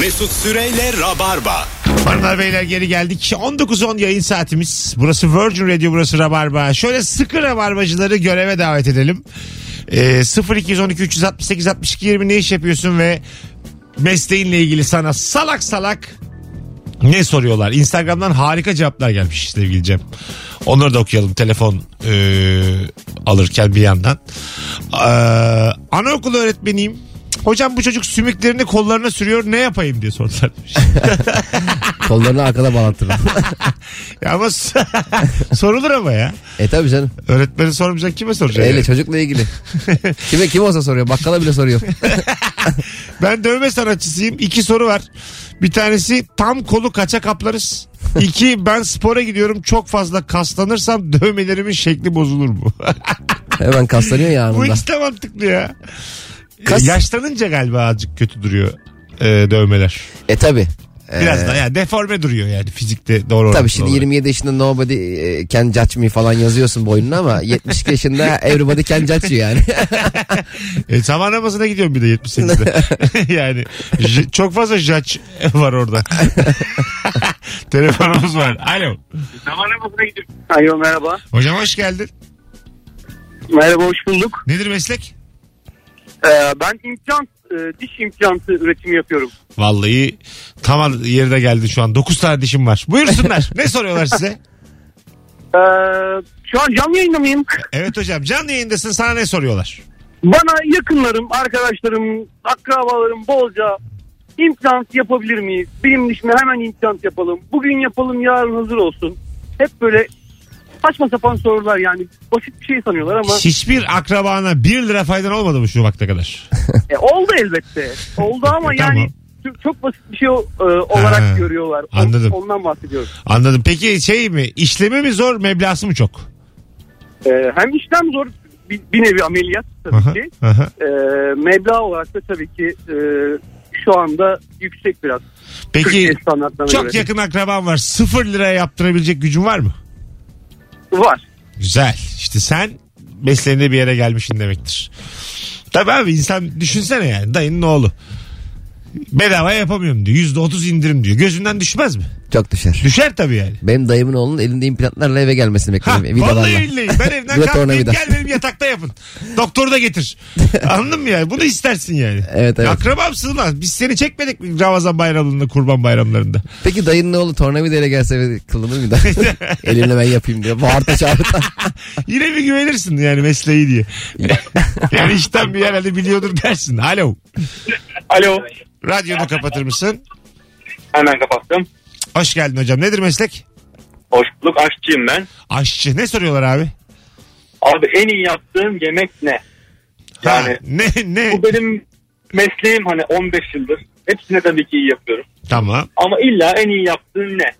Mesut Süreyle Rabarba. Hanımlar beyler geri geldik. 19.10 yayın saatimiz. Burası Virgin Radio, burası Rabarba. Şöyle sıkı Rabarbacıları göreve davet edelim. Ee, 0212 368 62 20 ne iş yapıyorsun ve mesleğinle ilgili sana salak salak ne soruyorlar? Instagram'dan harika cevaplar gelmiş sevgili Cem. Onları da okuyalım telefon e, alırken bir yandan. Ee, anaokulu öğretmeniyim. Hocam bu çocuk sümüklerini kollarına sürüyor ne yapayım diye sordular. Kollarını arkada bağlatırım. Ya ama s- sorulur ama ya. e tabi canım. Öğretmeni sormayacak kime soracak? Öyle yani? çocukla ilgili. Kime kim olsa soruyor. Bakkala bile soruyor. Ben dövme sanatçısıyım. İki soru var. Bir tanesi tam kolu kaça kaplarız? İki ben spora gidiyorum çok fazla kaslanırsam dövmelerimin şekli bozulur mu? Hemen kaslanıyor ya Bu anında. ikisi de mantıklı ya. Kas- Yaşlanınca galiba azıcık kötü duruyor e, dövmeler. E tabi. Biraz da yani deforme duruyor yani fizikte doğru Tabii orantılı şimdi olarak. 27 yaşında nobody e, can judge me falan yazıyorsun boynuna ama 72 yaşında everybody can judge you yani. E, sabah namazına gidiyorum bir de 78'de. yani j- çok fazla judge var orada. Telefonumuz var. Alo. Alo merhaba. Hocam hoş geldin. Merhaba hoş bulduk. Nedir meslek? Ee, ben implant, e, diş implantı üretimi yapıyorum. Vallahi tam yerine geldi şu an. 9 tane dişim var. Buyursunlar. ne soruyorlar size? Ee, şu an canlı yayında mıyım? Evet hocam canlı yayındasın sana ne soruyorlar? Bana yakınlarım, arkadaşlarım, akrabalarım bolca implant yapabilir miyiz? Benim dişime hemen implant yapalım. Bugün yapalım yarın hazır olsun. Hep böyle saçma sapan sorular yani basit bir şey sanıyorlar ama Hiçbir akrabana 1 lira faydan olmadı mı şu vakte kadar? e, oldu elbette. Oldu ama E, Tamam. yani çok- çok basit bir şey o- e, olarak Ha, görüyorlar. Anladım. Ondan bahsediyorum. Anladım. Peki şey mi? İşlemi mi zor, meblası mı çok? Ee, hem işlem zor bir, bir nevi ameliyat tabii Aha, ki. aha. Ee, meblağ olarak da tabii ki e, şu anda yüksek biraz. Peki Türkiye standartlarına çok göre. yakın akraban var. 0 liraya yaptırabilecek gücün var mı? Var. Güzel. İşte sen mesleğinde bir yere gelmişsin demektir. Tabii abi insan düşünsene yani dayının oğlu. Bedava yapamıyorum diyor. Yüzde otuz indirim diyor. Gözünden düşmez mi? Çok düşer. Düşer tabii yani. Benim dayımın oğlunun elinde implantlarla eve gelmesini Ha, bekliyorum. Vidalarla. vallahi billahi ben evden Ve kalkmayayım tornavida. gel benim yatakta yapın. Doktoru da getir. Anladın mı yani? Bunu istersin yani. Evet, evet. Akrabamsın lan. Biz seni çekmedik mi Ramazan bayramlarında, kurban bayramlarında? Peki dayının oğlu tornavidayla gelse eve kılınır mı da? Elimle ben yapayım diyor. Bağırta çağırta. Yine bir güvenirsin yani mesleği diye. yani işten bir herhalde biliyordur dersin. Alo. Alo. Radyonu kapatır mısın? Hemen kapattım. Hoş geldin hocam. Nedir meslek? Hoş bulduk. Aşçıyım ben. Aşçı. Ne soruyorlar abi? Abi en iyi yaptığım yemek ne? Yani Ha, ne ne? bu benim mesleğim hani 15 yıldır. Hepsine tabii ki iyi yapıyorum. Tamam. Ama illa en iyi yaptığın ne?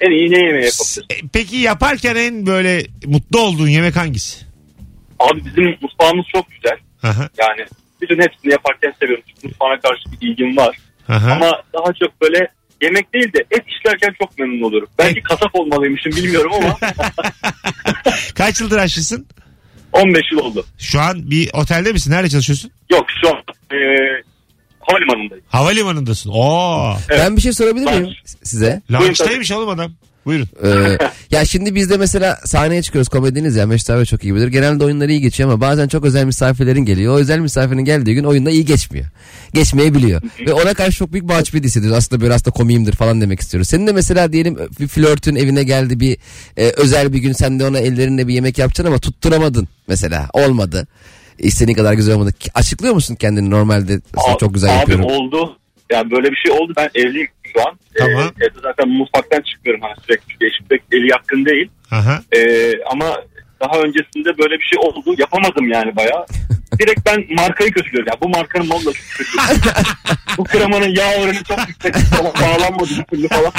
En iyi ne yemeği yapabilirsin? E, Peki yaparken en böyle mutlu olduğun yemek hangisi? Abi bizim mutfağımız çok güzel. Aha, Yani bütün hepsini yaparken seviyorum. Çünkü mutfağa karşı bir ilgim var. aha. Ama daha çok böyle yemek değil de et işlerken çok memnun olurum. Belki kasap olmalıymışım bilmiyorum ama Kaç yıldır aşçısın? 15 yıl oldu. Şu an bir otelde misin? Nerede çalışıyorsun? Yok şu an e, havalimanındayım. Havalimanındasın. Oo. Evet. Ben bir şey sorabilir miyim size? Lunch'taymış oğlum adam. Buyurun. Ee, ya şimdi biz de mesela sahneye çıkıyoruz komediniz ya Mesut abi çok iyi bilir. Genelde oyunları iyi geçiyor ama bazen çok özel misafirlerin geliyor. O özel misafirin geldiği gün oyunda iyi geçmiyor. Geçmeyebiliyor. Ve ona karşı çok büyük mahcubiyet hissediyoruz. Aslında böyle aslında komiyimdir falan demek istiyoruz. Senin de mesela diyelim bir flörtün evine geldi bir e, özel bir gün sen de ona ellerinle bir yemek yapacaksın ama tutturamadın mesela. Olmadı. İstediğin kadar güzel olmadı. Açıklıyor musun kendini normalde aslında çok güzel abi yapıyorum. oldu. Yani böyle bir şey oldu. Ben evliyim şu an. Tamam. Ee, evde zaten mutfaktan çıkıyorum hani sürekli. Eşim pek eli yatkın değil. Aha. Ee, ama daha öncesinde böyle bir şey oldu. Yapamadım yani bayağı. Direkt ben markayı kötülüyorum. Yani bu markanın malı da çok kötü. bu kremanın yağ oranı çok yüksek. Bağlanmadı bir türlü falan.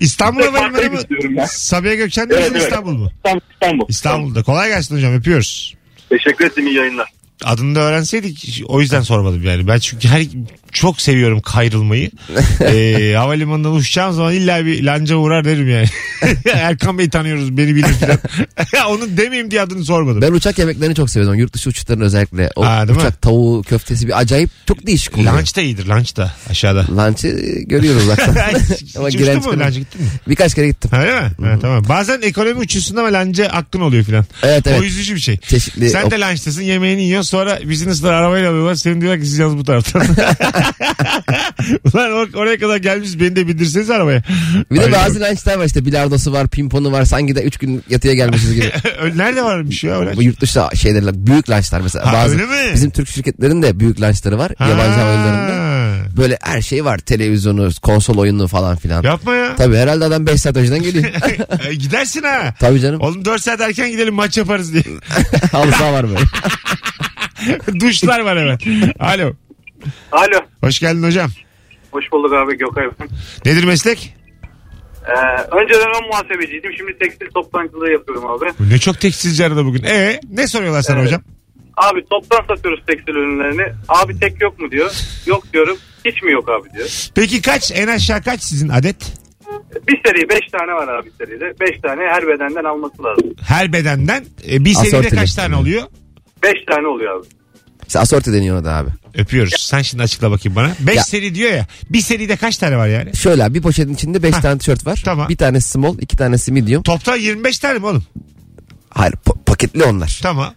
İstanbul Ben Havalimanı markayı mı? Sabiha Gökçen'de Evet, evet. İstanbul mu? İstanbul. İstanbul. İstanbul'da. Kolay gelsin hocam öpüyoruz. Teşekkür ederim iyi yayınlar. Adını da öğrenseydik o yüzden sormadım yani. Ben çünkü her çok seviyorum kayrılmayı. ee, havalimanından uçacağım zaman illa bir lanca uğrar derim yani. Erkan Bey tanıyoruz beni bilir falan. Onu demeyeyim diye adını sormadım. Ben uçak yemeklerini çok seviyordum. Yurt dışı uçuşların özellikle. O Aa, değil mi? uçak tavuğu köftesi bir acayip çok değişik oluyor. Lunch da iyidir lunch da aşağıda. Lunch'ı görüyoruz uzaktan. Ama Hiç uçtun mu? Lunch'a gittin mi? Birkaç kere gittim. Öyle mi? Ha, tamam. Bazen ekonomi uçuyorsun ama lunch'a hakkın oluyor filan. Evet O evet. üzücü bir şey. Çeşitli Sen o- de lunchtasın yemeğini yiyorsun sonra business'lar arabayla alıyorlar. Senin diyorlar ki siz yalnız bu taraftan. Ulan or- oraya kadar gelmiş beni de bindirseniz arabaya. Bir de bazı lunchlar var işte bilardosu var, pimponu var. Sanki de 3 gün yatıya gelmişiz gibi. Nerede varmış ya öyle? Bu yurt dışı şeyler büyük lunchlar mesela. Ha, bazı öyle mi? Bizim Türk şirketlerin de büyük lunchları var. Yabancı havayollarında. Böyle her şey var. Televizyonu, konsol oyunu falan filan. Yapma ya. Tabii herhalde adam 5 saat önceden geliyor. E, Gidersin ha. Tabii canım. Oğlum 4 saat erken gidelim maç yaparız diye. Halı saha var böyle. Duşlar var hemen. Alo. Alo. Hoş geldin hocam. Hoş bulduk abi Gökay. Nedir meslek? Ee, önceden ön muhasebeciydim. Şimdi tekstil toptancılığı yapıyorum abi. Ne çok tekstilci arada bugün. E ne soruyorlar sana Evet. hocam? Abi toptan satıyoruz tekstil ürünlerini. Abi tek yok mu diyor. Yok diyorum. Hiç mi yok abi diyor. Peki kaç en aşağı kaç sizin adet? Bir seri 5 tane var abi seride. 5 tane her bedenden alması lazım. Her bedenden e, bir seride Asortili. kaç tane oluyor? 5 tane oluyor abi. İşte asorti deniyor ona da abi. Öpüyoruz. Sen şimdi açıkla bakayım bana. 5 Ya. seri diyor ya. Bir seride kaç tane var yani? Şöyle abi bir poşetin içinde 5 Hah. tane tişört var. Tamam. Bir tanesi small, iki tanesi medium. Toplam 25 tane mi oğlum? Hayır po- paketli onlar. Tamam.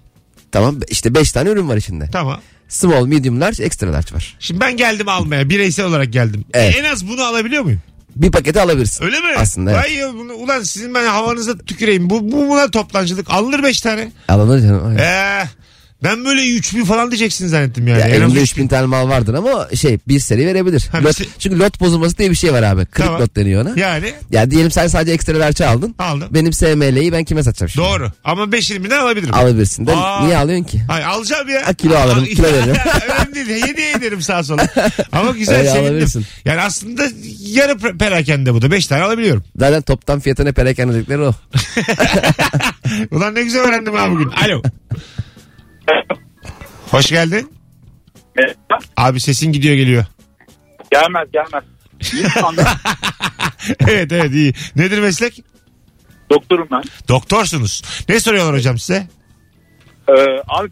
Tamam işte 5 tane ürün var içinde. Tamam. Small, medium, large, extra large var. Şimdi ben geldim almaya. Bireysel olarak geldim. Evet. En az bunu alabiliyor muyum? Bir paketi alabilirsin. Öyle mi? Aslında evet. Vay ya, bunu, ulan sizin ben havanıza tüküreyim. Bu, bu buna toplancılık. Alınır 5 tane. Alınır canım. aynen. Ee, ben böyle 3000 falan diyeceksin zannettim yani. Ya en az elimde 3000. 3000 tane mal vardır ama şey bir seri verebilir. Ha, Lot- se- çünkü lot bozulması diye bir şey var abi. Kırık Tamam. lot deniyor ona. Ya. Yani diyelim sen sadece ekstra large aldın. aldım. Benim SML'yi ben kime satacağım şimdi? Doğru. Ama 5'ini birden alabilirim. Alabilirsin. De, Aa. niye alıyorsun ki? Hayır alacağım ya. Ha, kilo alırım, kilo veririm. Önemli değil. Hediye ederim sağa sola. Ama güzel Öyle sevindim. alabilirsin. Yani aslında yarı pe- perakende bu da. 5 tane alabiliyorum. Zaten toptan fiyatına perakende dedikleri o. Ulan ne güzel öğrendim ha bugün. Alo. Hoş geldin. Abi sesin gidiyor geliyor. Gelmez gelmez. evet evet iyi. Nedir meslek? Doktorum ben. Doktorsunuz. Ne soruyorlar hocam size? Ee, abi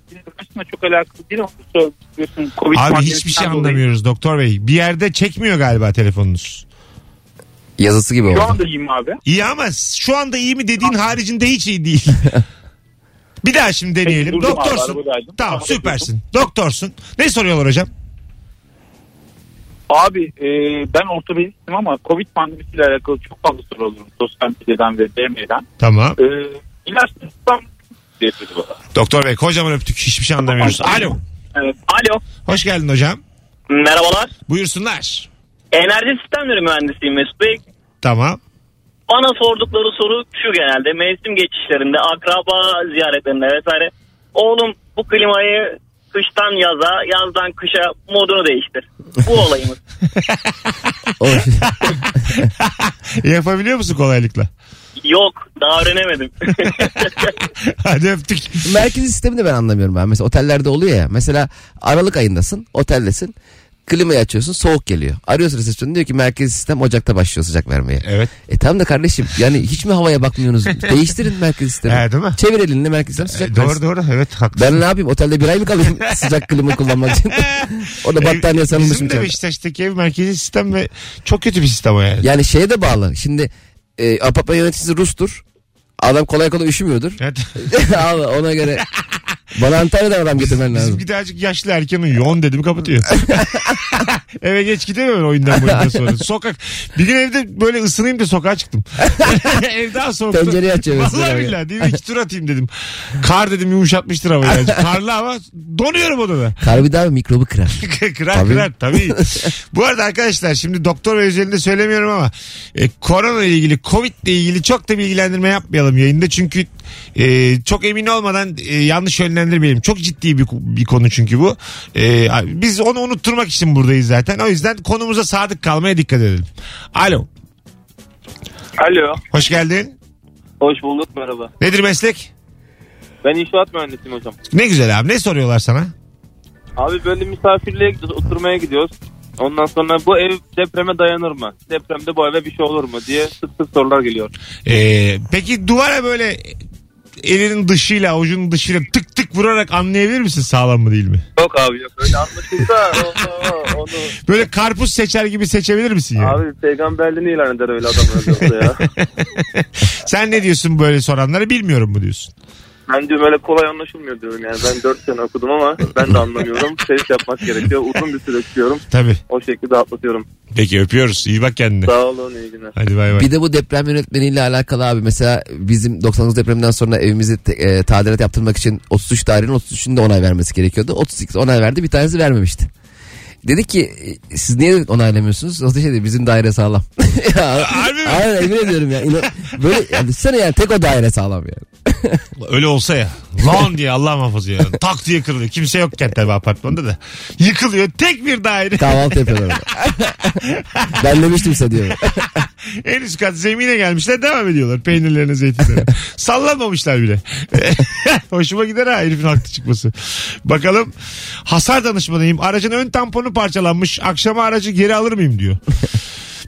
çok alakalı değil ama söylüyorsun Covid Abi hiçbir şey dolayı. anlamıyoruz doktor bey. Bir yerde çekmiyor galiba telefonunuz. Yazısı gibi Şu oldu. anda iyiyim abi. İyi ama şu anda iyi mi dediğin haricinde hiç iyi değil. Bir daha şimdi deneyelim. Peki, abi, Doktorsun. Tamam süpersin. Doktorsun. Ne soruyorlar hocam? Abi e, ben ortopedistim ama Covid pandemisiyle alakalı çok fazla soru alıyorum. Sosyal medyadan ve DM'den. Tamam. E, ilaç tutsam. Doktor bey kocaman öptük. Hiçbir şey anlamıyoruz. Alo. Evet. Alo. Hoş geldin hocam. Merhabalar. Buyursunlar. Enerji sistemleri mühendisiyim Mesut Bey. Tamam. Bana sordukları soru şu genelde mevsim geçişlerinde akraba ziyaretlerinde vesaire. Oğlum bu klimayı kıştan yaza yazdan kışa modunu değiştir. Bu olayımız. Yapabiliyor musun kolaylıkla? Yok daha öğrenemedim. Hadi öptük. Merkezi sistemi de ben anlamıyorum ben. Mesela otellerde oluyor ya. Mesela Aralık ayındasın, oteldesin. Klimayı açıyorsun, soğuk geliyor. Arıyorsun resepsiyonu diyor ki merkezi sistem Ocak'ta başlıyor sıcak vermeye. Evet. E tamam da kardeşim yani hiç mi havaya bakmıyorsunuz? Değiştirin merkezi sistemi. Evet, değil mi? Çevir elini merkezi sistem sıcak E, doğru versin. doğru evet haklısın. Ben ne yapayım otelde bir ay mı kalayım sıcak klima kullanmak için? Orada battaniye Ev- sarılmışım. Bizim de. Beşiktaş'taki ev merkezi sistem ve çok kötü bir sistem o yani. Yani şeye de bağlı. Şimdi e, apartman yöneticisi Rus'tur. Adam kolay kolay üşümüyordur. Evet. Abi ona göre bana Antalya'dan adam getirmen lazım. De azıcık yaşlı erken uyuyor. 10 dedim kapatıyor. Eve geç gidemiyorum oyundan boyunca sonra. Sokak. Bir gün evde böyle ısınayım da sokağa çıktım. Ev daha soğuk. Pencereyi açıyor. Vallahi billahi değil mi? İki tur atayım dedim. Kar dedim yumuşatmıştır havayı. azıcık. Karlı hava donuyorum odada. Karbide daha mikrobu kırar. kırar Tabii. kırar tabii. Bu arada arkadaşlar şimdi doktor ve özelinde söylemiyorum ama e, korona ile ilgili covid ile ilgili çok da bilgilendirme yapmayalım yayında çünkü e, çok emin olmadan e, yanlış yönlendirmeyelim. Çok ciddi bir, bir konu çünkü bu. E, biz onu unutturmak için buradayız zaten. O yüzden konumuza sadık kalmaya dikkat edelim. Alo. Alo. Hoş geldin. Hoş bulduk merhaba. Nedir meslek? Ben inşaat mühendisiyim hocam. Ne güzel abi. Ne soruyorlar sana? Abi böyle misafirliğe gidiyoruz, oturmaya gidiyoruz. Ondan sonra bu ev depreme dayanır mı? Depremde bu eve bir şey olur mu diye sık sık sorular geliyor. Ee, peki duvara böyle elinin dışıyla avucunun dışıyla tık tık vurarak anlayabilir misin sağlam mı değil mi? Yok abi yok öyle anlaşılsa onu, onu Böyle karpuz seçer gibi seçebilir misin ya? abi peygamberliğini ilan eder öyle adam öyle olsa ya. Sen ne diyorsun böyle soranlara bilmiyorum mu diyorsun? Ben diyorum öyle kolay anlaşılmıyor diyorum yani. Ben 4 sene okudum ama ben de anlamıyorum. Test yapmak gerekiyor. Uzun bir süre tutuyorum. Tabii. O şekilde atlatıyorum. Peki öpüyoruz. İyi bak kendine. Sağ olun iyi günler. Hadi bay bay. Bir de bu deprem yönetmeniyle alakalı abi mesela bizim 99 depreminden sonra evimizi te- e, tadilat yaptırmak için 33 dairenin 33'ünde onay vermesi gerekiyordu. 32 onay verdi bir tanesi vermemişti. Dedik ki e, siz niye onaylamıyorsunuz? O da şey dedi bizim daire sağlam. ya, Harbi mi? Aynen emin ediyorum ya. İnan- böyle yani düşünsene yani tek o daire sağlam yani. Öyle olsa ya. Lan diye Allah muhafaza ya. Tak diye kırılıyor. Kimse yokken tabii apartmanda da. Yıkılıyor. Tek bir daire. Kahvaltı yapıyorlar orada. ben demiştim size diyor. en üst kat zemine gelmişler devam ediyorlar. Peynirlerine zeytinlerine. Sallanmamışlar bile. Hoşuma gider ha herifin haklı çıkması. Bakalım hasar danışmanıyım. Aracın ön tamponu parçalanmış. Akşama aracı geri alır mıyım diyor.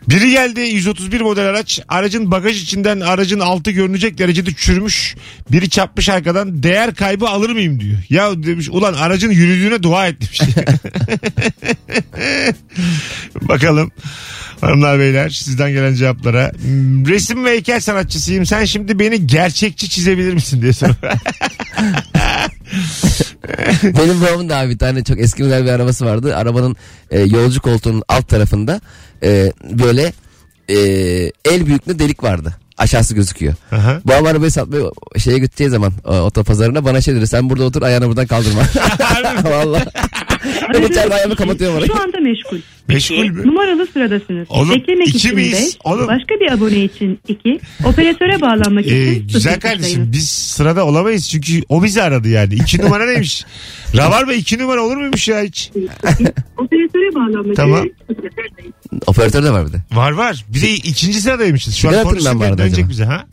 Biri geldi 131 model araç. Aracın bagaj içinden aracın altı görünecek derecede çürümüş. Biri çarpmış arkadan değer kaybı alır mıyım diyor. Ya demiş ulan aracın yürüdüğüne dua et demiş. Bakalım hanımlar beyler sizden gelen cevaplara. Resim ve heykel sanatçısıyım. Sen şimdi beni gerçekçi çizebilir misin diye sor. Benim babamın da abi bir tane çok eski model bir arabası vardı. Arabanın e, yolcu koltuğunun alt tarafında e, böyle e, el büyüklüğünde delik vardı. Aşağısı gözüküyor. Aha. Babam arabayı satmaya şeye gideceği zaman otopazarına bana şey dedi. Sen burada otur ayağını buradan kaldırma. Valla. İçeride ayağımı kapatıyorum orayı. Şu anda meşgul. Meşgul mü? Numaralı sıradasınız. Oğlum, Beklemek iki için miyiz? 5, Oğlum. başka bir abone için 2, operatöre bağlanmak için Ee, sıfır güzel kardeşim biz sırada olamayız çünkü o bizi aradı yani. İki numara neymiş? Rabarba iki numara olur muymuş ya hiç? Operatöre bağlanmak Tamam. için sıfır. Operatör de var bir de. Var var. Bir de ikinci sıradaymışız. Şu an yapayım ben konuşurken arada dönecek acaba? bize ha.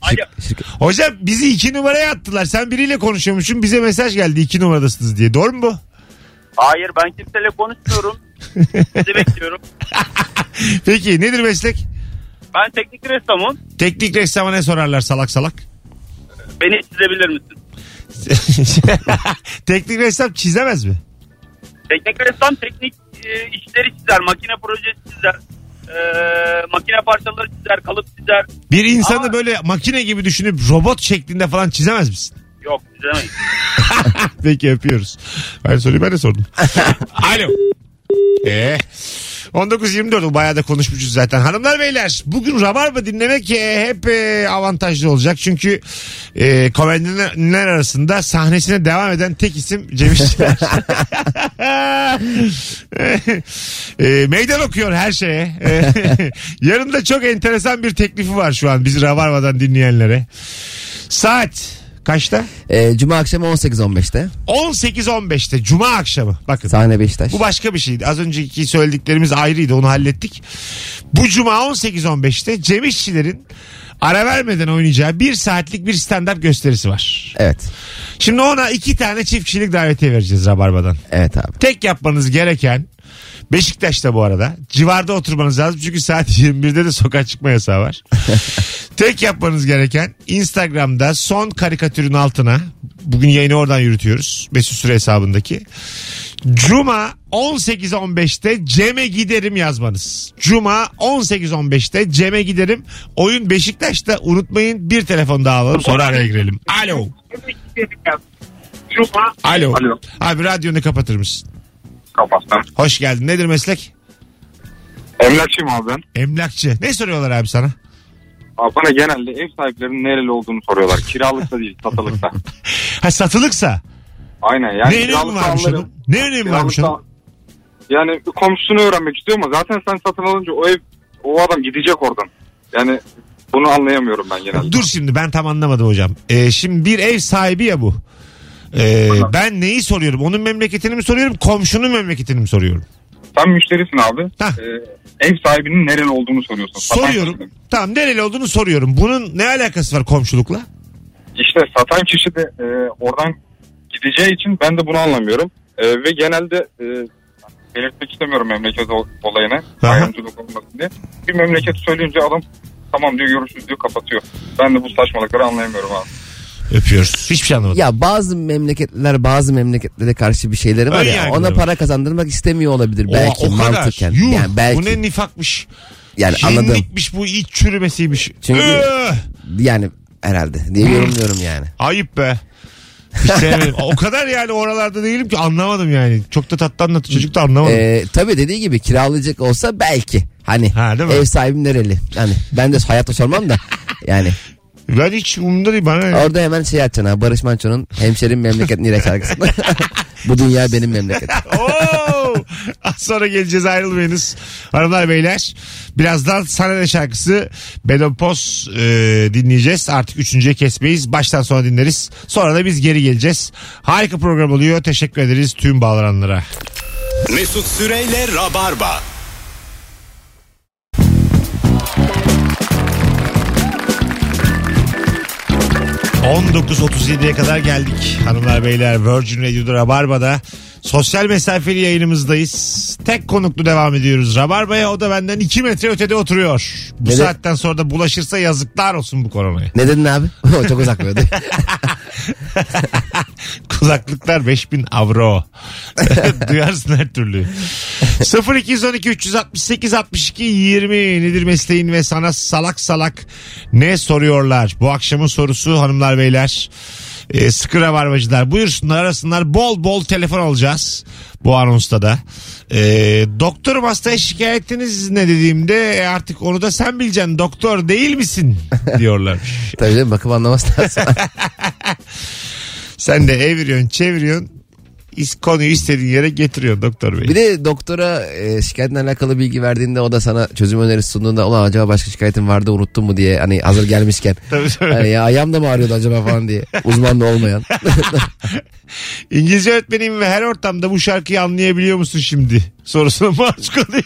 Şirket- Hocam bizi iki numaraya attılar. Sen biriyle konuşuyormuşsun. Bize mesaj geldi iki numaradasınız diye. Doğru mu bu? Hayır ben kimseyle konuşmuyorum. Sizi bekliyorum. Peki nedir meslek? Ben teknik ressamım. Teknik ressama ne sorarlar salak salak? Beni çizebilir misin? Teknik ressam çizemez mi? Teknik ressam teknik e, işleri çizer. Makine projesi çizer. E, makine parçaları çizer. Kalıp çizer. Bir insanı Ama- böyle makine gibi düşünüp robot şeklinde falan çizemez misin? Yok çizemeyiz. Peki öpüyoruz. Ben soruyu ben de sordum. Alo. Ee, 19.24 o bayağı da konuşmuşuz zaten. Hanımlar beyler bugün Rabarba dinlemek e, hep e, avantajlı olacak. Çünkü e, komedyenler arasında sahnesine devam eden tek isim Cem İşçiler. e, meydan okuyor her şeye. E, yarın da çok enteresan bir teklifi var şu an bizi Rabarba'dan dinleyenlere. Saat kaçta? E, Cuma akşamı 18.15'te. 18.15'te Cuma akşamı. Bakın. Sahne Beşiktaş. Bu başka bir şeydi. Az önceki söylediklerimiz ayrıydı. Onu hallettik. Bu Cuma 18.15'te Cem İşçilerin ara vermeden oynayacağı bir saatlik bir stand-up gösterisi var. Evet. Şimdi ona iki tane çift kişilik davetiye vereceğiz Rabarba'dan. Evet abi. Tek yapmanız gereken Beşiktaş'ta bu arada. Civarda oturmanız lazım çünkü saat 21'de de sokağa çıkma yasağı var. Tek yapmanız gereken Instagram'da son karikatürün altına bugün yayını oradan yürütüyoruz. Mesut Süre hesabındaki. Cuma 18.15'te Cem'e giderim yazmanız. Cuma 18.15'te Cem'e giderim. Oyun Beşiktaş'ta unutmayın bir telefon daha alalım sonra araya girelim. Alo. Alo. Alo. Abi radyonu kapatır mısın? Kapatsam. Hoş geldin. Nedir meslek? Emlakçıyım abi ben. Emlakçı. Ne soruyorlar abi sana? Abi bana genelde ev sahiplerinin nereli olduğunu soruyorlar. Kiralıkta değil satılıkta. Ha satılıksa. Aynen yani ne önemi varmış onun? Ne önemi varmış onun? Yani komşusunu öğrenmek istiyor ama zaten sen satın alınca o ev o adam gidecek oradan. Yani bunu anlayamıyorum ben genelde. Dur şimdi ben tam anlamadım hocam. Ee, şimdi bir ev sahibi ya bu. Ee, ben neyi soruyorum? Onun memleketini mi soruyorum? Komşunun memleketini mi soruyorum? Sen müşterisin abi. Ee, ev sahibinin nereli olduğunu soruyorsun. Satan Soruyorum. kişinin. Tamam nereli olduğunu soruyorum. Bunun ne alakası var komşulukla? İşte satan kişi de e, oradan gideceği için ben de bunu anlamıyorum. E, ve genelde e, belirtmek istemiyorum memleket ol- olayını. Aha. Ayrımcılık olmasın diye. Bir memleket söyleyince adam tamam diyor görüşürüz diyor kapatıyor. Ben de bu saçmalıkları anlayamıyorum abi. Öpüyoruz. Hiçbir şey anlamadım. Ya bazı memleketler bazı memleketlere karşı bir şeyleri var Ön ya ona var. para kazandırmak istemiyor olabilir O- belki o, kadar. mantıken. Yuh, yani belki Bu ne nifakmış. yani anladım. Bu iç çürümesiymiş. Çünkü- Öh! Yani herhalde diye yorumluyorum yani. Ayıp be. Sevmedim. o kadar yani oralarda değilim ki anlamadım yani. Çok da tatlı anlattı çocuk da anlamadım. Ee, tabii dediği gibi kiralayacak olsa belki. Hani Ha, ev sahibim nereli? Yani ben de hayatta sormam da. Yani ben hiç umurumda değil bana. ne? orada hemen şey açacaksın ha Barış Manço'nun Hemşerim Memleket Nire şarkısında. Bu dünya benim memleketim. Oo! Az sonra geleceğiz ayrılmayınız. Hanımlar beyler. Birazdan Sana Ne şarkısı Bedopos e, dinleyeceğiz. Artık üçüncüye kesmeyiz. Baştan sona dinleriz. Sonra da biz geri geleceğiz. Harika program oluyor. Teşekkür ederiz tüm bağlananlara. Mesut Süreyle Rabarba. 19.37'ye kadar geldik. Hanımlar beyler Virgin Radio'da Rabarba'da sosyal mesafeli yayınımızdayız. Tek konuklu devam ediyoruz. Rabarba'ya o da benden 2 metre ötede oturuyor. Bu Neden? saatten sonra da bulaşırsa yazıklar olsun bu koronaya. Ne dedin abi? O çok uzak böyle. Kulaklıklar 5000 avro. Duyarsın her türlü. 0212 368 62 20 nedir mesleğin ve sana salak salak ne soruyorlar? Bu akşamın sorusu hanımlar beyler. Ee, sıkı rabarbacılar buyursunlar arasınlar bol bol telefon alacağız bu anonsta da. Ee, doktorum hastaya şikayetiniz ne dediğimde "E, artık onu da sen bileceksin doktor değil misin diyorlar. Tabii canım bakıp anlaması lazım. Sen de eviriyorsun çeviriyorsun konuyu istediğin yere getiriyor doktor bey. Bir de doktora e, şikayetle alakalı bilgi verdiğinde o da sana çözüm önerisi sunduğunda ulan acaba başka şikayetin vardı unuttun mu diye hani hazır gelmişken. Tabii, tabii. Hani ya ayağım da mı ağrıyordu acaba falan diye. Uzman da olmayan. İngilizce öğretmenim ve her ortamda bu şarkıyı anlayabiliyor musun şimdi? Sorusuna maruz kalıyor.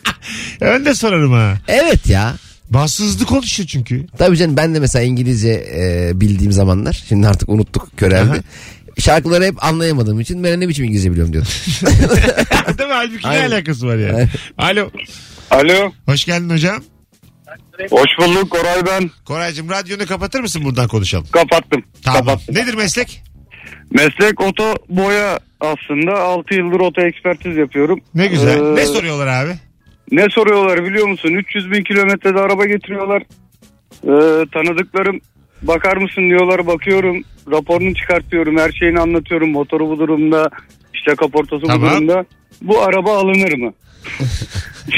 ben de sorarım ha. evet ya. Bazı hızlı konuşuyor çünkü. Tabii canım ben de mesela İngilizce e, bildiğim zamanlar şimdi artık unuttuk köreldi. Şarkıları hep anlayamadığım için ben ne biçim İngilizce biliyorum diyordum. Değil mi? Halbuki ne Aynen. alakası var yani? Aynen. Alo. Alo. Hoş geldin hocam. Hoş bulduk Koray ben. Koraycığım radyonu kapatır mısın buradan konuşalım? Kapattım. Tamam. Kapattım. Nedir meslek? Meslek oto boya aslında. 6 yıldır oto ekspertiz yapıyorum. Ne güzel. Ee, Ne soruyorlar abi? Ne soruyorlar biliyor musun? 300 bin kilometrede araba getiriyorlar. Ee, tanıdıklarım bakar mısın diyorlar bakıyorum. Raporunu çıkartıyorum. Her şeyini anlatıyorum. Motoru bu durumda. işte kaportası Tamam. bu durumda. Bu araba alınır mı?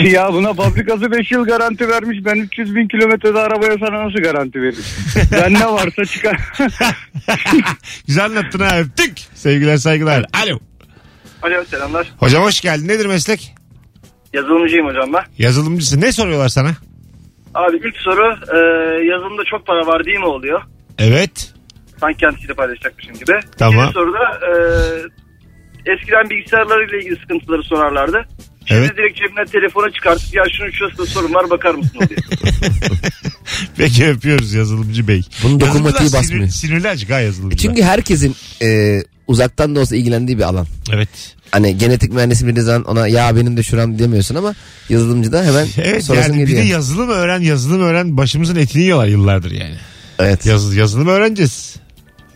ya buna fabrikası 5 yıl garanti vermiş. Ben 300 bin kilometrede arabaya sana nasıl garanti veririm? ben ne varsa çıkar. Güzel anlattın ha öptük. Sevgiler saygılar. Alo. Alo selamlar. Hocam hoş geldin. Nedir meslek? Yazılımcıyım hocam ben. Yazılımcısın. Ne soruyorlar sana? Abi ilk soru e, yazılımda çok para var değil mi oluyor? Evet. Sanki kendisiyle paylaşacakmışım gibi. Tamam. İkinci soruda e, eskiden bilgisayarlarıyla ilgili sıkıntıları sorarlardı. Şimdi Evet. direkt cebinden telefona çıkartıp ya şunun şurasında sorun var bakar mısın oluyor. Peki öpüyoruz yazılımcı bey. Bunun dokunmatiği basmıyor. Sinir, sinirli azıcık ha yazılımcılar. Çünkü herkesin e, uzaktan da olsa ilgilendiği bir alan. Evet. Hani genetik mühendisi bir zaman ona ya benim de şuram demiyorsun ama yazılımcıda hemen Evet sorasın yani bir geliyor. de yazılım öğren yazılım öğren başımızın etini yiyorlar yıllardır yani. evet. Yaz, yazılım öğreneceğiz.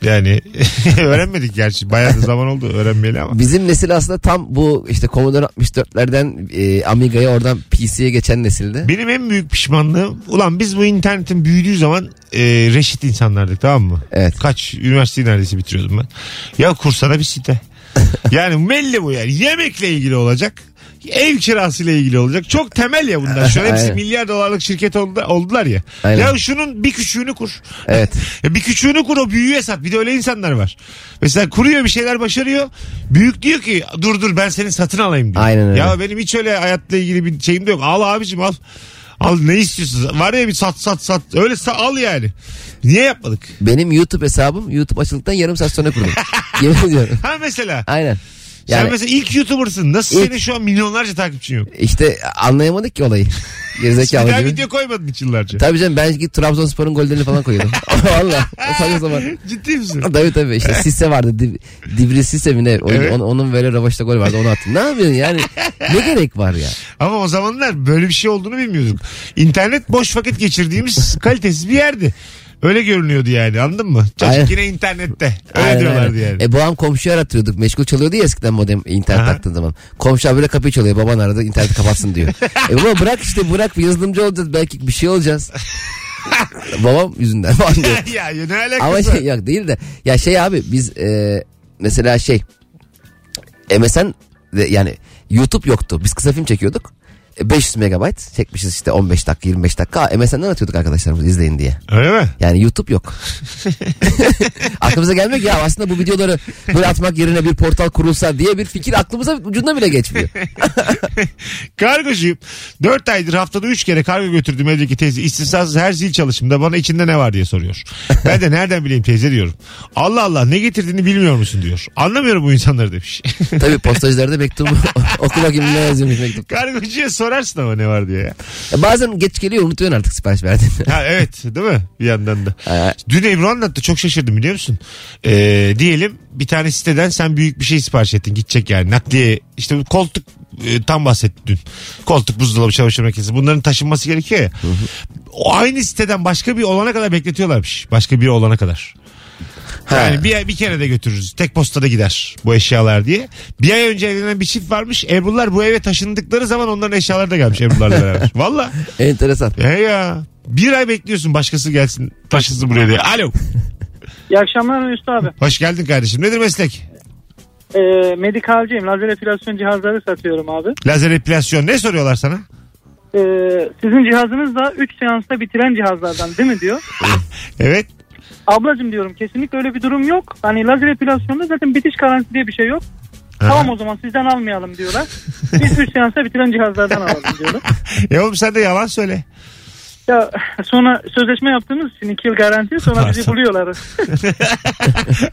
Yani öğrenmedik gerçi. Bayağı da zaman oldu öğrenmeyeli ama. Bizim nesil aslında tam bu işte Commodore 64'lerden e, Amiga'ya oradan PC'ye geçen nesilde. Benim en büyük pişmanlığım ulan biz bu internetin büyüdüğü zaman e, reşit insanlardık tamam mı? Evet. Kaç üniversiteyi neredeyse bitiriyordum ben. Ya kursana bir site. yani belli bu yani. Yemekle ilgili olacak. Ev kirasıyla ilgili olacak. Çok temel ya bunlar. Şu an hepsi Aynen. milyar dolarlık şirket oldu, oldular ya. Aynen. Ya şunun bir küçüğünü kur. Evet. Ya bir küçüğünü kur o büyüğe sat. Bir de öyle insanlar var. Mesela kuruyor bir şeyler başarıyor. Büyük diyor ki dur dur ben seni satın alayım diyor. Aynen öyle. Ya benim hiç öyle hayatla ilgili bir şeyim de yok. Al abicim al. Al ne istiyorsun? Var ya bir sat sat sat. Öyle sa- al yani. Niye yapmadık? Benim YouTube hesabım YouTube açıldıktan yarım saat sonra kurdum. Yemin ediyorum. Ha mesela. Aynen. Sen Yani mesela ilk YouTuber'sın. Nasıl İlk- senin şu an milyonlarca takipçin yok? işte anlayamadık ki olayı. Bir Gerizekalı daha gibi. video koymadın hiç yıllarca. Tabii canım ben git Trabzonspor'un gollerini falan koyuyordum. Valla. Saçma zaman. Ciddi misin? Tabii tabii işte Sisse vardı. Div, Divri Sisse mi ne? Evet. onun, onun böyle rövaşta gol vardı onu attım. Ne yapıyorsun yani? Ne gerek var ya? Ama o zamanlar böyle bir şey olduğunu bilmiyorduk. İnternet boş vakit geçirdiğimiz kalitesiz bir yerdi. Öyle görünüyordu yani anladın mı? Çocuk Aynen. yine internette. Öyle Aynen, diyorlardı aynen. yani. E babam komşuyu arattırıyorduk. Meşgul çalıyordu ya eskiden modem internet Aha. taktığın zaman. Komşu abi böyle kapıyı çalıyor. Baban aradı interneti kapatsın diyor. e baba bırak işte bırak yazılımcı olacağız. Belki bir şey olacağız. babam yüzünden falan diyor. ya, ya ne alakası Ama var? şey yok değil de. Ya şey abi biz e, mesela şey MSN de- yani YouTube yoktu. Biz kısa film çekiyorduk. E, 500 megabayt çekmişiz işte 15 dakika 25 dakika. MSN'den atıyorduk arkadaşlarımız izleyin diye. Öyle mi? Yani YouTube yok. Aklımıza gelmek ya aslında bu videoları böyle atmak yerine bir portal kurulsa diye bir fikir aklımıza ucundan bile geçmiyor. Kargocuyum. 4 aydır haftada 3 kere kargo götürdüm evdeki teyze. İstisnasız her zil çalışımda bana içinde ne var diye soruyor. Ben de nereden bileyim teyze diyorum. Allah Allah ne getirdiğini bilmiyor musun diyor. Anlamıyorum bu insanları demiş. Tabii postacılarda mektubu oku bakayım ne yazıyormuş mektup. Kargocuya sorarsın ama ne var diye ya. Ya bazen geç geliyor unutuyorsun artık sipariş verdiğini. Ha evet değil mi? Bir yandan da. Ha. Dün Ebru anlattı çok şaşırdım biliyor musun? Ee, diyelim bir tane siteden sen büyük bir şey sipariş ettin gidecek yani nakliye işte bu koltuk e, tam bahsetti dün. Koltuk buzdolabı çamaşır makinesi bunların taşınması gerekiyor ya. O aynı siteden başka bir olana kadar bekletiyorlarmış. Başka biri olana kadar. Yani bir, bir kere de götürürüz. Tek postada gider bu eşyalar diye. Bir ay önce evlenen bir çift varmış. Ebru'lar bu eve taşındıkları zaman onların eşyaları da gelmiş Ebru'larla beraber. Valla. Enteresan. He ya. Bir ay bekliyorsun başkası gelsin taşısın buraya diye. Alo. İyi akşamlar Mesut abi. Hoş geldin kardeşim. Nedir meslek? Ee, medikalcıyım. Lazer epilasyon cihazları satıyorum abi. Lazer epilasyon. Ne soruyorlar sana? Ee, sizin cihazınız da 3 seansta bitiren cihazlardan değil mi diyor. Evet. Ablacım diyorum kesinlikle öyle bir durum yok. Hani lazer epilasyonda zaten bitiş garantisi diye bir şey yok. Tamam o zaman sizden almayalım diyorlar. Biz 3 seansta bitiren cihazlardan alalım diyorlar. E oğlum sen de yalan söyle. Ya sonra sözleşme yaptığımız için 2 yıl garanti sonra bizi buluyorlar.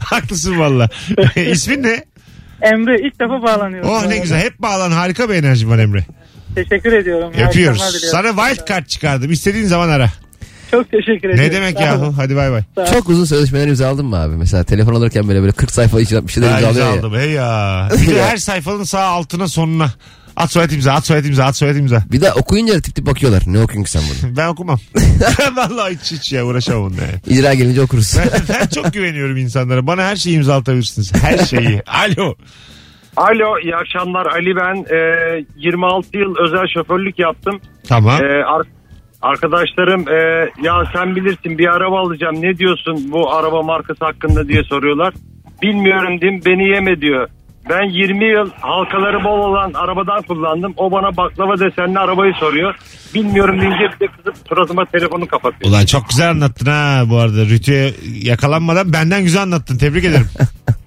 Haklısın valla. İsmin ne? Emre ilk defa bağlanıyorum. Oh ne güzel. Hep bağlan. Harika bir enerji var Emre. Teşekkür ediyorum. Diliyorum. Sana wild card çıkardım. İstediğin zaman ara. Çok teşekkür ediyorum. Ne demek Sağ olun. yahu? Hadi bay bay. Çok uzun sözleşmeler imzaladın mı abi? Mesela telefon alırken böyle böyle 40 sayfa içine bir şeyler Ha, imzalıyor ya. imzaladım. Hey ya. Bir de her sayfanın sağ altına sonuna. At soyad imza, at soyad imza, at soyad imza. Bir de okuyunca tip tip bakıyorlar. Ne okuyorsun ki sen bunu? Ben okumam. Vallahi hiç hiç ya uğraşamam onunla yani. İcra gelince okuruz. Ben, ben çok güveniyorum insanlara. Bana her şeyi imzalatabilirsiniz. Her şeyi. Alo. Alo iyi akşamlar Ali ben Ee, 26 yıl özel şoförlük yaptım. Tamam. Ee, ar- arkadaşlarım e, ya sen bilirsin bir araba alacağım ne diyorsun bu araba markası hakkında diye soruyorlar. Bilmiyorum dim beni yeme diyor. Ben 20 yıl halkaları bol olan arabadan kullandım. O bana baklava desenli arabayı soruyor. Bilmiyorum deyince bir de kızıp suratıma telefonu kapatıyor. Ulan çok güzel anlattın ha bu arada. Rütü'ye yakalanmadan benden güzel anlattın. Tebrik ederim.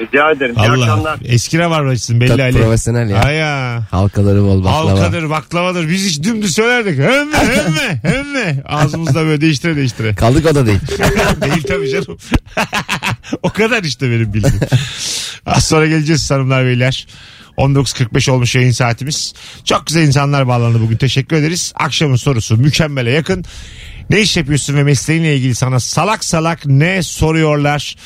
Rica ederim. İyi Allah. akşamlar. Eski ravarvacısın belli Tabii, Ali. profesyonel ya. Ay ya. Halkaları bol baklava. Halkadır, baklavadır. Biz hiç dümdüz söylerdik. Hem mi, hem mi, hem mi? Ağzımızda böyle değiştire değiştire. Kaldık o da değil. Değil tabii canım. o kadar işte benim bildiğim. Az sonra geleceğiz hanımlar beyler. 19.45 olmuş yayın saatimiz. Çok güzel insanlar bağlandı bugün. Teşekkür ederiz. Akşamın sorusu mükemmele yakın. Ne iş yapıyorsun ve mesleğinle ilgili sana salak salak ne soruyorlar?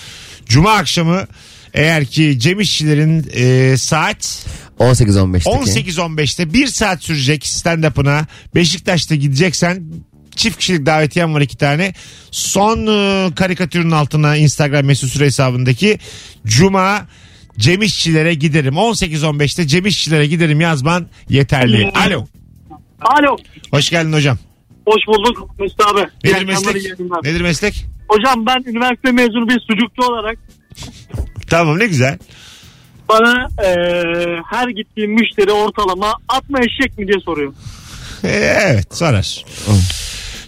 Cuma akşamı eğer ki Cem İşçilerin e, saat 18-15'teki. 18-15'te bir saat sürecek stand-up'ına Beşiktaş'ta gideceksen çift kişilik davetiyem var iki tane. Son e, karikatürün altına Instagram mesut süre hesabındaki Cuma Cem İşçilere giderim. 18-15'te Cem İşçilere giderim yazman yeterli. Alo. Alo. Hoş geldin hocam. Hoş bulduk Mesut abi. Nedir meslek? Nedir meslek? Hocam ben üniversite mezunu bir sucukçu olarak Tamam ne güzel. bana eee, her gittiğim müşteri ortalama atma eşek mi diye soruyor. E, evet sorar.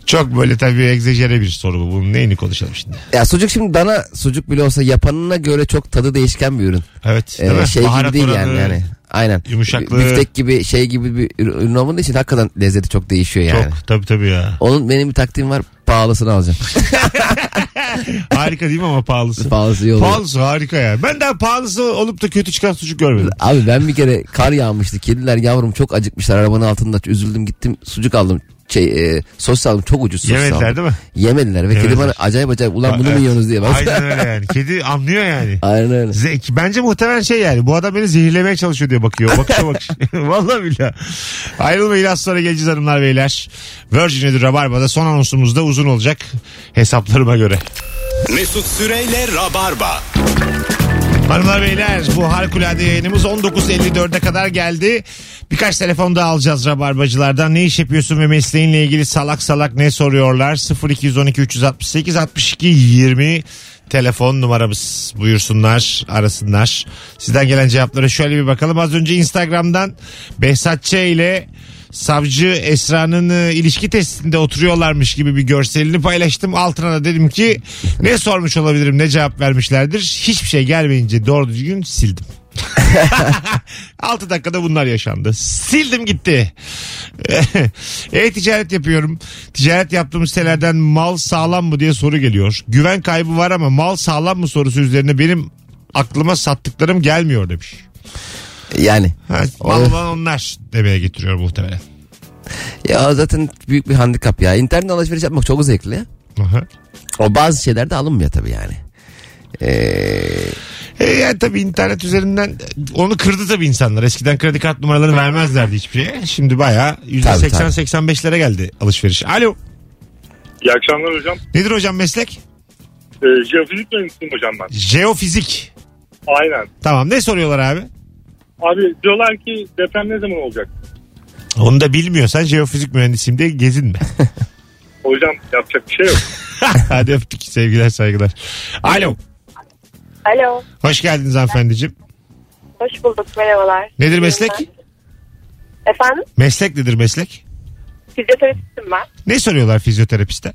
Çok böyle tabii egzajere bir soru bu. Bunun neyini konuşalım şimdi? Ya sucuk şimdi dana sucuk bile olsa yapanına göre çok tadı değişken bir ürün. Evet. Ee, değil mi? şey gibi Baharat değil oranı, yani yani. Aynen. Yumuşaklığı. Büftek gibi şey gibi bir ürün olmadığı için hakikaten lezzeti çok değişiyor yani. Çok tabii tabii ya. Onun benim bir taktiğim var pahalısını alacağım. harika değil mi ama pahalısı? Pahalısı iyi oluyor. Pahalısı harika ya. Ben daha pahalısı olup da kötü çıkan sucuk görmedim. Abi ben bir kere kar yağmıştı. Kediler yavrum çok acıkmışlar arabanın altında. Üzüldüm gittim sucuk aldım. Şey, e, sos aldım çok ucuz sos Yemediler aldım. değil mi? Yemediler ve kedi Yemediler. bana acayip acayip ulan bunu mu yiyorsunuz diye. bak. Aynen öyle yani. Kedi anlıyor yani. Aynen öyle. Zeki. Bence muhtemelen şey yani. Bu adam beni zehirlemeye çalışıyor diye bakıyor. Bakışa bakış. Vallahi billahi. Ayrılmayın az sonra geleceğiz hanımlar beyler. Virgin Radio Rabarba'da son anonsumuz da uzun olacak. Hesaplarıma göre. Mesut Süreyle Rabarba. Hanımlar beyler bu harikulade yayınımız 19.54'e kadar geldi. Birkaç telefon daha alacağız rabarbacılardan. Ne iş yapıyorsun ve mesleğinle ilgili salak salak ne soruyorlar? 0212 368 62 20 telefon numaramız buyursunlar arasınlar. Sizden gelen cevaplara şöyle bir bakalım. Az önce Instagram'dan Behzat Ç. ile savcı Esra'nın e, ilişki testinde oturuyorlarmış gibi bir görselini paylaştım. Altına da dedim ki ne sormuş olabilirim ne cevap vermişlerdir. Hiçbir şey gelmeyince doğru düzgün sildim. 6 dakikada bunlar yaşandı. Sildim gitti. E-ticaret yapıyorum. Ticaret yaptığımız sitelerden mal sağlam mı diye soru geliyor. Güven kaybı var ama mal sağlam mı sorusu üzerine benim aklıma sattıklarım gelmiyor demiş. Yani. Ha, mal mal onlar demeye getiriyor muhtemelen. Ya zaten büyük bir handikap ya. İnternet alışveriş yapmak çok zevkli. Aha. O bazı şeyler de alınmıyor tabii yani. Ee, E yani tabii internet üzerinden onu kırdı tabii insanlar. Eskiden kredi kart numaralarını vermezlerdi hiçbir şeye. Şimdi bayağı Tabii, tabii. %80-85'lere geldi alışveriş. Alo. İyi akşamlar hocam. Nedir hocam meslek? Ee, jeofizik mühendisiyim hocam ben. Jeofizik. Aynen. Tamam ne soruyorlar abi? Abi diyorlar ki deprem ne zaman olacak? Onu da bilmiyorsan jeofizik mühendisiyim diye gezinme. Hocam yapacak bir şey yok. Hadi öptük sevgiler saygılar. Alo. Alo. Hoş geldiniz hanımefendiciğim. Hoş bulduk. Merhabalar. Nedir meslek? Efendim? Meslek nedir meslek? Fizyoterapistim ben. Ne soruyorlar fizyoterapiste?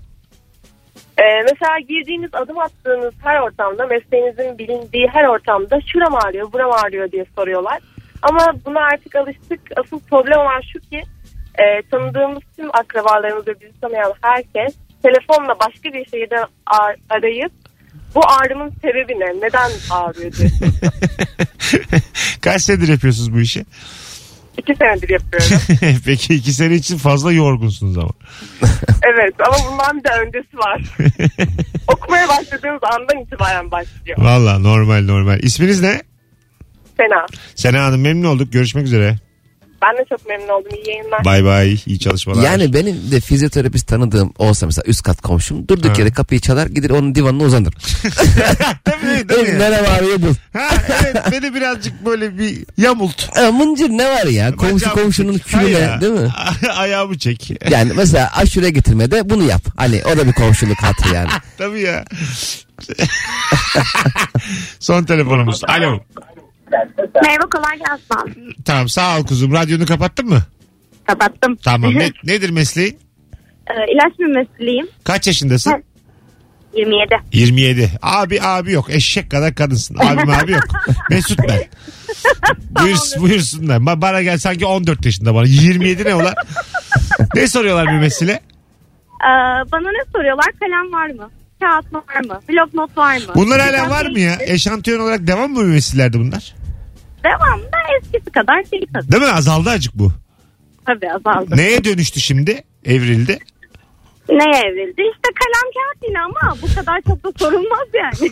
Ee, mesela girdiğiniz adım attığınız her ortamda mesleğinizin bilindiği her ortamda şuram ağrıyor buram ağrıyor diye soruyorlar. Ama buna artık alıştık. Asıl problem olan şu ki e, tanıdığımız tüm akrabalarımız ve bizi tanıyan herkes telefonla başka bir şehirde ar- arayıp bu ağrımın sebebi ne? Neden ağrıyor diye. Kaç senedir yapıyorsunuz bu işi? İki senedir yapıyorum. Peki iki sene için fazla yorgunsunuz ama. Evet ama bundan bir de öncesi var. Okumaya başladığımız andan itibaren başlıyor. Valla normal normal. İsminiz ne? Sena. Sena Hanım memnun olduk. Görüşmek üzere. Ben de çok memnun oldum. İyi yayınlar. Bay bay. İyi çalışmalar. yani benim de fizyoterapist tanıdığım olsa mesela üst kat komşum durduk Ha. yere kapıyı çalar gider onun divanına uzanır. Tabii, tabii. Merhaba abi bul. Ha, evet beni birazcık böyle bir yamult. Ha, mıncır ne var ya komşu Bacağım komşunun çek. Ya. külüne değil mi? Ayağımı çek. Yani mesela aşure getirmede bunu yap. Hani o da bir komşuluk hatı yani. Tabii ya. Son telefonumuz. Alo. Merhaba kolay gelsin. Tamam sağ ol kuzum. Radyonu kapattın mı? Kapattım. Tamam. Ne, nedir mesleğin? Ee, ilaç mümessiliyim. Kaç yaşındasın? 27. 27. Abi abi yok. Eşek kadar kadınsın. Abim abi yok. Mesut ben. Buyur, buyursunlar. Ba- Bana gel sanki 14 yaşında bana. 27 ne ola? ne soruyorlar mümessile? Ee, bana ne soruyorlar? Kalem var mı? Kağıt var mı? Blok not var mı? Bunlar hala var mı ya? Eşantiyon olarak devam mı mümessillerde bunlar? Devam da eskisi kadar değil tabii. Değil mi? Azaldı acık bu. Tabii azaldı. Neye dönüştü şimdi? Evrildi. Neye evrildi? İşte kalem kağıt yine ama bu kadar çok da sorulmaz yani.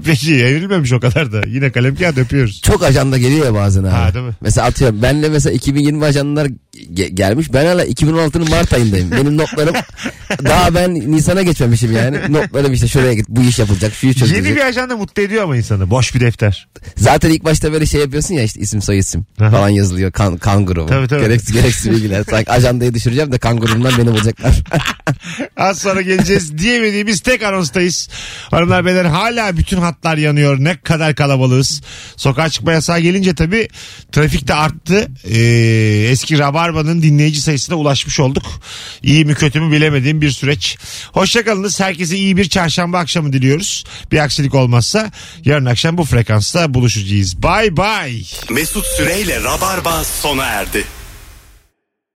Peki evrilmemiş o kadar da. Yine kalem kağıt öpüyoruz. Çok ajanda geliyor ya bazen abi. Ha, değil mi? Mesela atıyorum benle mesela 2020 ajandalar ge- gelmiş. Ben hala 2016'nın Mart ayındayım. Benim notlarım daha ben Nisan'a geçmemişim yani. Notlarım işte şuraya git bu iş yapılacak şu iş çözülecek. Yeni bir ajanda mutlu ediyor ama insanı. Boş bir defter. Zaten ilk başta böyle şey yapıyorsun ya işte isim soy isim falan yazılıyor. Kan, kan grubu. Tabii, tabii. Gereksiz, gereksiz bilgiler. Sanki ajandayı düşüreceğim de kan grubundan beni bulacaklar. Az sonra geleceğiz diyemediğimiz tek anonstayız. Hanımlar beyler hala bütün hatlar yanıyor. Ne kadar kalabalığız. Sokağa çıkma yasağı gelince tabii trafik de arttı. Ee, eski Rabarba'nın dinleyici sayısına ulaşmış olduk. İyi mi kötü mü bilemediğim bir süreç. Hoşçakalınız. Herkese iyi bir çarşamba akşamı diliyoruz. Bir aksilik olmazsa yarın akşam bu frekansta buluşacağız. Bye bye. Mesut Süreyle Rabarba sona erdi.